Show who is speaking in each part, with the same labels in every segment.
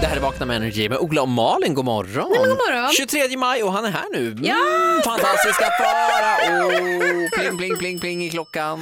Speaker 1: Det här är Vakna med Energy med Ola och Malin. God morgon.
Speaker 2: Nej, men god morgon.
Speaker 1: 23 maj och han är här nu. Mm,
Speaker 2: Ja!
Speaker 1: Fantastiska Farao. Oh, pling, pling, pling, pling i klockan.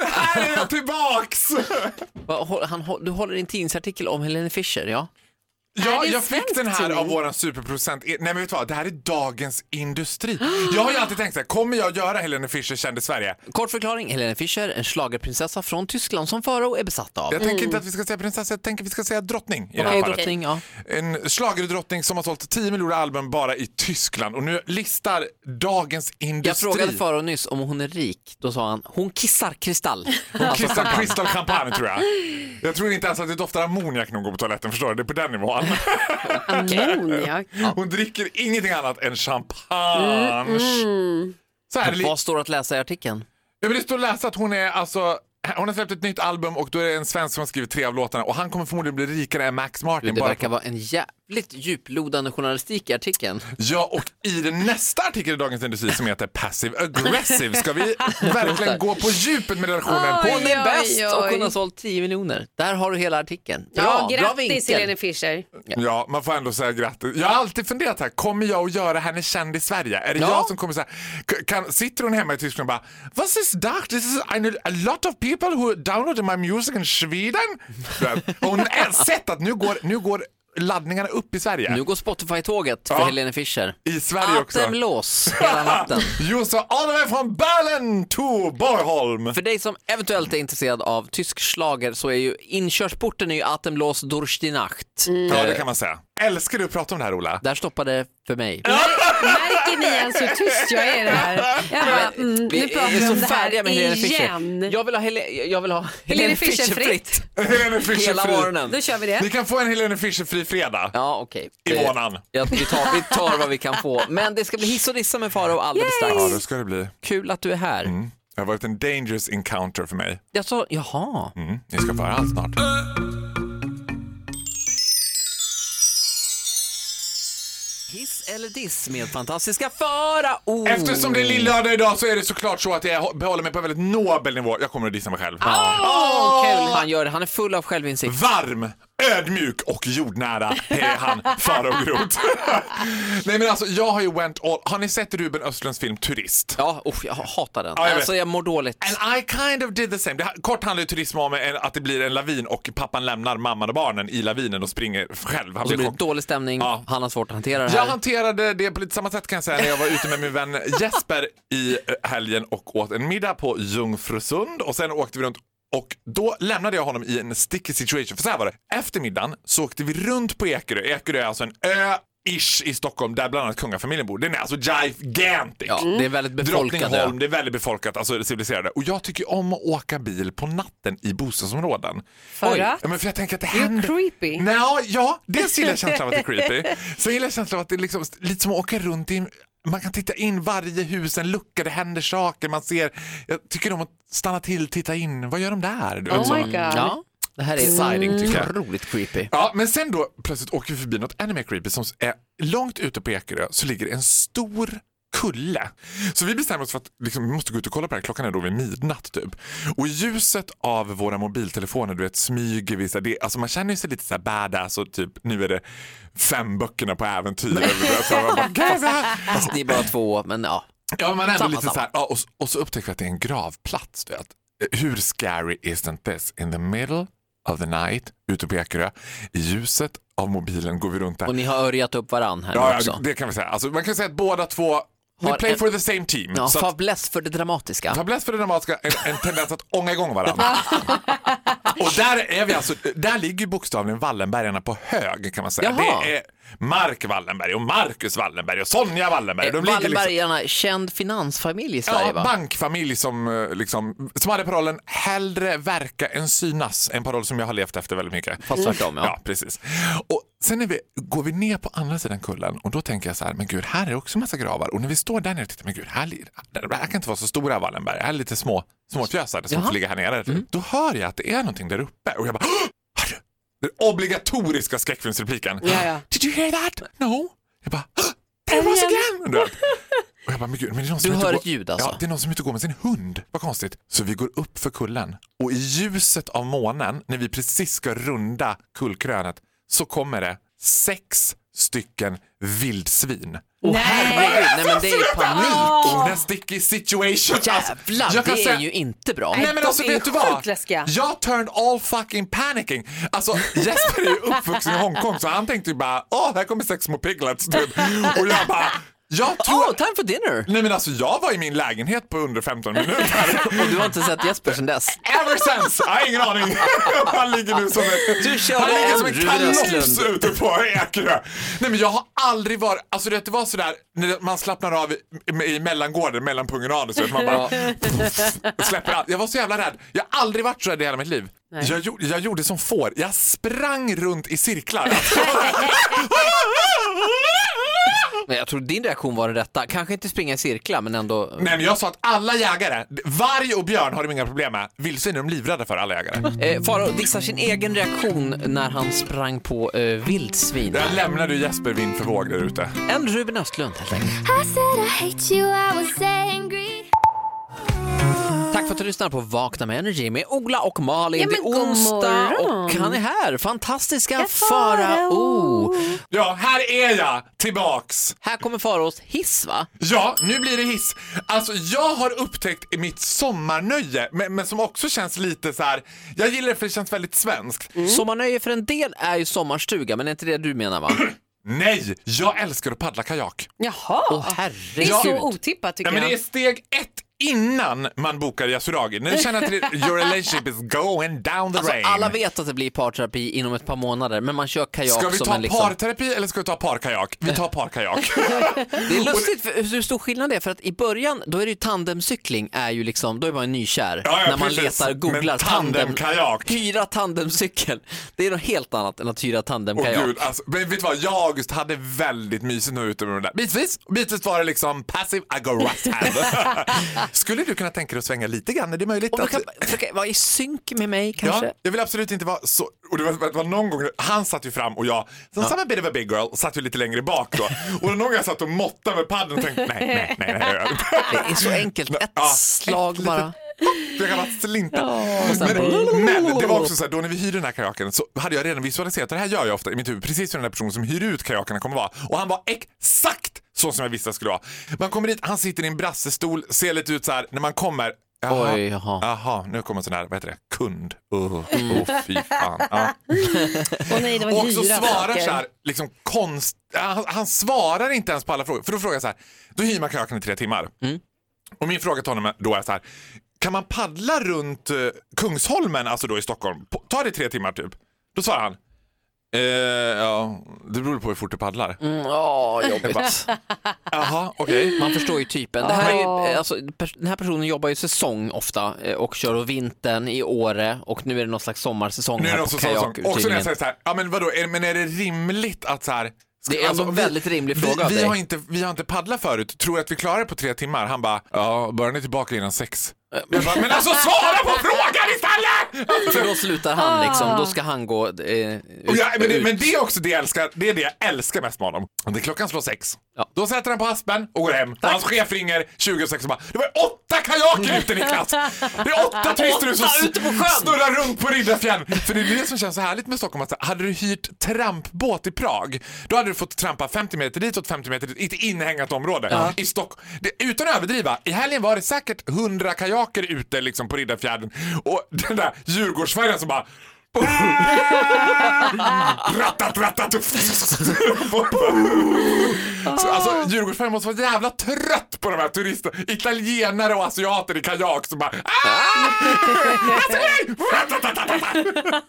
Speaker 3: Här är jag tillbaks!
Speaker 1: Va, Han, du håller i en tidningsartikel om Helene Fischer, ja?
Speaker 3: Ja, jag fick den här av våran superproducent. Nej men vet du vad, det här är Dagens Industri. Jag har ju alltid tänkt så här, kommer jag göra Helene Fischer känd i Sverige?
Speaker 1: Kort förklaring, Helene Fischer, en schlagerprinsessa från Tyskland som Farao är besatt av.
Speaker 3: Jag tänker inte att vi ska säga prinsessa, jag tänker att vi ska säga drottning i det här fallet.
Speaker 1: drottning, ja.
Speaker 3: En schlagerdrottning som har sålt 10 miljoner album bara i Tyskland och nu listar Dagens
Speaker 1: Jag
Speaker 3: Industri.
Speaker 1: frågade Farao nyss om hon är rik. Då sa han, hon kissar kristall. Alltså,
Speaker 3: Crystal, Crystal Champagne tror jag. Jag tror inte ens att det doftar ammoniak när hon går på toaletten, förstår du? Det är på den nivån.
Speaker 2: Ammoniak.
Speaker 3: Hon dricker ingenting annat än champagne. Så här,
Speaker 1: Vad står att läsa i artikeln?
Speaker 3: Jag vill stå och läsa att hon är alltså hon har släppt ett nytt album och då är det en svensk som har skrivit tre av låtarna och han kommer förmodligen bli rikare än Max Martin.
Speaker 1: Det
Speaker 3: bara
Speaker 1: verkar
Speaker 3: på-
Speaker 1: vara en jävligt djuplodande journalistik i artikeln.
Speaker 3: Ja, och i den nästa artikel i Dagens Industri som heter Passive Aggressive ska vi verkligen gå på djupet med relationen.
Speaker 2: Oj.
Speaker 1: Hon är
Speaker 2: Oj,
Speaker 1: bäst och hon har sålt 10 miljoner. Där har du hela artikeln. Bra,
Speaker 2: Ja,
Speaker 1: bra
Speaker 2: grattis
Speaker 1: vinkel.
Speaker 2: Helene Fischer.
Speaker 3: Ja, man får ändå säga grattis. Jag har alltid funderat här, kommer jag att göra henne känd i Sverige? Är det
Speaker 1: Ja.
Speaker 3: jag som kommer säga, kan, sitter hon hemma i Tyskland och bara, vad is that? This is I know a lot of people who downloaded my music in Sweden. Hon har sett att nu går, nu går laddningarna upp i Sverige.
Speaker 1: Nu går Spotify-tåget för
Speaker 3: Ja.
Speaker 1: Helene Fischer.
Speaker 3: I Sverige också.
Speaker 1: Atemlås hela natten.
Speaker 3: Just så, all the way from Berlin to Bornholm.
Speaker 1: För dig som eventuellt är intresserad av tysk schlager så är ju inkörsporten är ju Atemlås durch die Nacht.
Speaker 3: Ja, det
Speaker 1: Eh,
Speaker 3: kan man säga. Älskar du att prata om det här, Ola?
Speaker 1: Där stoppade för mig.
Speaker 2: Märker ni ens hur tyst jag är här? Jag bara, mm, nu pratar
Speaker 1: är
Speaker 2: vi
Speaker 1: så
Speaker 2: om det här
Speaker 1: Fischer.
Speaker 2: igen.
Speaker 1: Jag vill ha, jag vill ha Helene Fischer
Speaker 2: Fischer
Speaker 1: fritt.
Speaker 3: Helene Fischer
Speaker 1: Hela
Speaker 3: fri.
Speaker 1: morgonen.
Speaker 2: Då kör vi det.
Speaker 3: Ni kan få en Helene Fischer-fri fredag.
Speaker 1: Ja, okej.
Speaker 3: I
Speaker 1: Eh,
Speaker 3: månaden.
Speaker 1: Ja, vi, tar, vi tar vad vi kan få. Men det ska bli hiss och dissa med Farao alldeles
Speaker 3: Ja,
Speaker 1: strax.
Speaker 3: det ska det bli.
Speaker 1: Kul att du är här.
Speaker 3: Det har varit en dangerous encounter för mig.
Speaker 1: Jag sa, jaha.
Speaker 3: Mm. Ni ska få höra allt snart.
Speaker 1: Eller diss med fantastiska Farao.
Speaker 3: Eftersom det är lillördag idag så är det såklart så att jag behåller mig på en väldigt nobel nivå. Jag kommer att dissa mig själv.
Speaker 1: Åh, kul. Han gör det. Han är full av självinsikt.
Speaker 3: Varm, ödmjuk och jordnära är han, Farao Groth. Nej men alltså, jag har ju went all... Har ni sett Ruben Östlunds film Turist?
Speaker 1: Ja, usch, jag hatar den.
Speaker 3: Ja, jag
Speaker 1: alltså, jag mår dåligt.
Speaker 3: And I kind of did the same. Det, kort handlar ju turism om att det blir en lavin och pappan lämnar mamman och barnen i lavinen och springer själv. Han
Speaker 1: Och så
Speaker 3: blir
Speaker 1: blir det dålig stämning.
Speaker 3: Ja.
Speaker 1: Han har svårt att hantera det här.
Speaker 3: Jag hanterade det på lite samma sätt kan jag säga när jag var ute med min vän Jesper i eh, helgen och åt en middag på Jungfrusund och sen åkte vi runt och då lämnade jag honom i en sticky situation. För så här var det, efter middagen så åkte vi runt på Ekerö. Ekerö är alltså en ö Ish i Stockholm där bland annat kungafamiljen bor. Den är alltså gigantic.
Speaker 1: Ja, det är väldigt befolkat.
Speaker 3: Drottningholm, det är väldigt befolkat, alltså civiliserade. Och jag tycker om att åka bil på natten i bostadsområden.
Speaker 2: För att?
Speaker 3: Ja, men för jag tänker att det händer...
Speaker 2: creepy.
Speaker 3: Nå, ja, dels gillar jag känslan av att det är creepy. Sen gillar jag känslan av att det är liksom, lite som att åka runt i en- man kan titta in varje hus, en lucka, det händer saker, man ser. Jag tycker om att stanna till, titta in. Vad gör de där?
Speaker 2: Oh
Speaker 3: så.
Speaker 2: my god.
Speaker 1: Ja, det här är
Speaker 3: Exciting, tycker jag.
Speaker 1: otroligt creepy.
Speaker 3: Ja, men sen då plötsligt åker vi förbi något ännu mer creepy som är långt ute på Ekerö så ligger en stor kulle. Så vi bestämmer oss för att liksom, vi måste gå ut och kolla på det här. Klockan är då vid midnatt typ. Och ljuset av våra mobiltelefoner, du vet smyger vi. Så det, alltså man känner sig lite så här badass och typ nu är det fem böckerna på äventyr. eller så man bara, "Gud, vad-"
Speaker 1: Fast ni är bara två, men ja.
Speaker 3: Ja, man är ändå
Speaker 1: Samma,
Speaker 3: lite
Speaker 1: samma.
Speaker 3: så här, ja, och, och så upptäcker vi att det är en gravplats. Du vet. Hur scary isn't this? In the middle of the night, ute på Ekerö, i ljuset av mobilen går vi runt där.
Speaker 1: Och ni har örjat upp varann här
Speaker 3: Ja,
Speaker 1: nu
Speaker 3: ja,
Speaker 1: också.
Speaker 3: det kan vi säga. Alltså, man kan säga att båda två, we play
Speaker 1: en-
Speaker 3: for the same team.
Speaker 1: Ja,
Speaker 3: så
Speaker 1: fäbless för det dramatiska.
Speaker 3: Fäbless för det dramatiska, en, en tendens att ånga igång varandra. och där är vi alltså, där ligger bokstavligen Wallenbergarna på hög kan man säga.
Speaker 1: Jaha.
Speaker 3: Det är Mark Wallenberg och Marcus Wallenberg och Sonja Wallenberg. De ligger liksom,
Speaker 1: Wallenbergarna, känd finansfamilj i Sverige
Speaker 3: Ja,
Speaker 1: va?
Speaker 3: bankfamilj som, eh, liksom, som hade parollen hellre verka än synas. En paroll som jag har levt efter väldigt mycket.
Speaker 1: Fast tvärtom ja.
Speaker 3: Ja, precis. Och sen vi, går vi ner på andra sidan kullen och då tänker jag så här, men gud, här är också massa gravar. Och när vi står där nere och tittar, men gud, här, det här kan inte vara så stora Wallenberg. Här är lite små, småfjösade som
Speaker 1: Jaha.
Speaker 3: får ligga här nere. Då hör jag att det är någonting där uppe och jag bara, "Åh! Den obligatoriska skräckfilmsrepliken.
Speaker 2: Ja, ja.
Speaker 3: Did you hear that? No. Jag bara, "Åh, there was again! Och jag bara, men gud, men det är någon som
Speaker 1: Du hör ett ljud alltså?
Speaker 3: Ja, det är någon som inte går med sin hund. Vad konstigt. Så vi går upp för kullen och i ljuset av månen, när vi precis ska runda kullkrönet, så kommer det sex stycken vildsvin.
Speaker 1: Åh herregud, nej men det är panik.
Speaker 3: Oh, en sticky situation. Alltså,
Speaker 1: Jävlar,
Speaker 3: jag kan
Speaker 1: det är
Speaker 3: säga-
Speaker 1: ju inte bra.
Speaker 3: Nej men alltså
Speaker 2: är
Speaker 3: vet du vad?
Speaker 2: läskiga.
Speaker 3: Jag turned all fucking panicking. Alltså Jesper är ju uppvuxen i Hongkong så han tänkte ju bara, åh här kommer sex små piglets typ. Och jag bara, jag tror...
Speaker 1: Oh, time for dinner!
Speaker 3: Nej men alltså jag var i min lägenhet på under 15 minuter.
Speaker 1: Och du har inte sett Jesper sedan dess?
Speaker 3: Ever since! Jag har ingen aning. Han ligger nu som en,
Speaker 1: Du
Speaker 3: han ligger som en kalops ute på Ekerö. Nej men jag har aldrig varit, alltså det var sådär när man slappnar av i, i mellangården mellan pungen och anus. Man bara släpper allt. Jag var så jävla rädd. Jag har aldrig varit så rädd i hela mitt liv. Jag, jag gjorde som får. Jag sprang runt i cirklar.
Speaker 1: Men jag tror din reaktion var den rätta. Kanske inte springa i cirklar men ändå.
Speaker 3: Nej men jag sa att alla jägare, varg och björn har de inga problem med. Vildsvin är de livrädda för alla jägare.
Speaker 1: Eh, Faro dissar sin egen reaktion när han sprang på eh, vildsvin.
Speaker 3: Jag lämnade Jesper vind för våg där ute.
Speaker 1: En Ruben Östlund helt enkelt.
Speaker 4: I said I hate you, I was angry.
Speaker 1: För att du lyssnar på Vakna med Energy med Ola och Malin.
Speaker 2: Ja,
Speaker 1: det är onsdag
Speaker 2: morgon.
Speaker 1: och han är här. Fantastiska Farao.
Speaker 3: Ja, här är jag tillbaks.
Speaker 1: Här kommer Faraos hiss va?
Speaker 3: Ja, nu blir det hiss. Alltså jag har upptäckt i mitt sommarnöje, men, men som också känns lite så här. jag gillar det för det känns väldigt svenskt.
Speaker 1: Sommarnöje för en del är ju sommarstuga men är inte det du menar va?
Speaker 3: Nej, jag älskar att paddla kajak.
Speaker 2: Jaha,
Speaker 1: Åh
Speaker 2: det är
Speaker 1: herregud.
Speaker 2: så otippat tycker
Speaker 3: Ja, men det är
Speaker 2: jag.
Speaker 3: steg ett innan man bokar Yasuragi. När du känner att det- your relationship is going down the
Speaker 1: Alltså,
Speaker 3: rain.
Speaker 1: alla vet att det blir parterapi inom ett par månader men man kör kajak
Speaker 3: Ska vi ta
Speaker 1: en liksom...
Speaker 3: parterapi eller ska vi ta parkajak? Vi tar parkajak.
Speaker 1: Det är lustigt för hur stor skillnad det är för att i början då är det ju tandemcykling är ju liksom, då är man nykär
Speaker 3: Ja, ja,
Speaker 1: när man
Speaker 3: precis.
Speaker 1: letar, googlar
Speaker 3: tandemkajak.
Speaker 1: Hyra tandemcykel. Det är något helt annat än att hyra
Speaker 3: Åh
Speaker 1: tandemkajak.
Speaker 3: gud, alltså, men vet du vad? Jag August hade väldigt mysigt nu ute med de där. Bitvis, bitvis var det liksom passive aggressive. Skulle du kunna tänka dig att svänga lite grann? Är det möjligt?
Speaker 1: Man
Speaker 3: att...
Speaker 1: kan försöka vara i synk med mig kanske.
Speaker 3: Ja, jag vill absolut inte vara så... Och det var, det var någon gång, han satt ju fram och jag, som ja. bit of a big girl, satt ju lite längre bak då. Och någon gång jag satt och måttade med paddeln och tänkte nej, nej, nej. nej.
Speaker 1: Det är så enkelt, ett
Speaker 3: Ja,
Speaker 1: slag
Speaker 3: ett
Speaker 1: bara.
Speaker 3: Jag kan bara slinta.
Speaker 1: sen-
Speaker 3: men, men det var också så här, då när vi hyrde den här kajaken så hade jag redan visualiserat, och det här gör jag ofta i mitt huvud, precis hur den här personen som hyr ut kajakerna kommer vara. Och han var exakt så som jag visste att det skulle vara. Man kommer dit, han sitter i en brassestol, ser lite ut så här när man kommer. Jaha,
Speaker 1: Oj, jaha.
Speaker 3: jaha, nu kommer en sån här, vad heter det, kund. Oh, oh, fy fan. Ja.
Speaker 2: Åh nej, det var
Speaker 3: Och
Speaker 2: dyra
Speaker 3: svarar
Speaker 2: saker.
Speaker 3: så här, liksom konst... Han, han svarar inte ens på alla frågor. För då frågar jag så här, då hyr man kajaken i tre timmar.
Speaker 1: Mm.
Speaker 3: Och min fråga till honom då är så här, kan man paddla runt eh, Kungsholmen, alltså då i Stockholm, på, tar det tre timmar typ? Då svarar han, eh, ja, det beror på hur fort du paddlar.
Speaker 1: Mm, Åh, jobbigt.
Speaker 3: Jaha, okej.
Speaker 1: Man förstår ju typen. Det här är ju, eh, alltså, den här personen jobbar ju säsong ofta eh, och kör och vintern i Åre och nu är det någon slags sommarsäsong
Speaker 3: Nu är
Speaker 1: här
Speaker 3: det
Speaker 1: på
Speaker 3: också sån som, också när jag säger så här, ja men vadå, är, men är det rimligt att så här
Speaker 1: Det är ändå en väldigt rimlig fråga av
Speaker 3: vi, vi,
Speaker 1: dig.
Speaker 3: har inte, vi har inte paddlat förut, tror du att vi klarar det på tre timmar? Han bara, ja, börjar ni tillbaka innan sex? Jag bara, men alltså svara på frågan istället!
Speaker 1: För då slutar han liksom, då ska han gå eh, ut,
Speaker 3: ja, men, det,
Speaker 1: ut.
Speaker 3: men det är också det jag älskar, det är det jag älskar mest med honom. Det är klockan slår sex.
Speaker 1: Ja.
Speaker 3: Då sätter han på haspen och går hem. Och hans chef ringer 26 och bara, det var åtta kajaker ute Niklas! Det är åtta turister som snurrar runt på Riddarfjärden. För det är det som känns så härligt med Stockholm, att hade du hyrt trampbåt i Prag, då hade du fått trampa 50 meter ditåt, 50 meter dit, i ett inhägnat område. I Stock det, utan att överdriva, i helgen var det säkert 100 kajaker ute liksom på Riddarfjärden och den där Djurgårdsfärjan som bara Rattat, rattat. Så, alltså, Djurgårdsfärjan måste vara jävla trött på de här turisterna. Italienare och asiater i kajak som bara... "Ah! Alltså, nej!"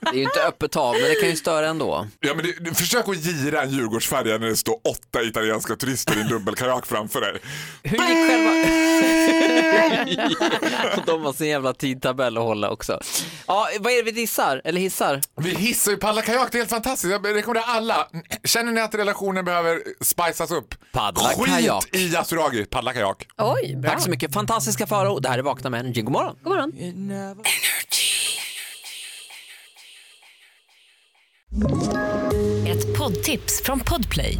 Speaker 1: Det är ju inte öppet hav men det kan ju störa ändå.
Speaker 3: Ja, men det, försök att gira en Djurgårdsfärja när det står åtta italienska turister i en dubbelkajak framför dig.
Speaker 1: Hur gick själva... De har sin jävla tidtabell att hålla också. Ja, vad är det vi dissar? Eller hissar?
Speaker 3: Vi hissar ju paddla kajak, det är helt fantastiskt. Jag rekommenderar alla. Känner ni att relationen behöver spicas upp?
Speaker 1: Paddla
Speaker 3: Skit
Speaker 1: kajak.
Speaker 3: i Yasuragi, paddla kajak.
Speaker 2: Oj, bra.
Speaker 1: Tack så mycket. Fantastiska Farao. Det här är Vakna med Energy. God morgon.
Speaker 2: God morgon.
Speaker 5: Ett poddtips från Podplay.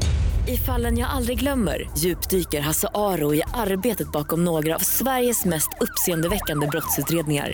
Speaker 5: I fallen jag aldrig glömmer djupdyker Hasse Aro i arbetet bakom några av Sveriges mest uppseendeväckande brottsutredningar.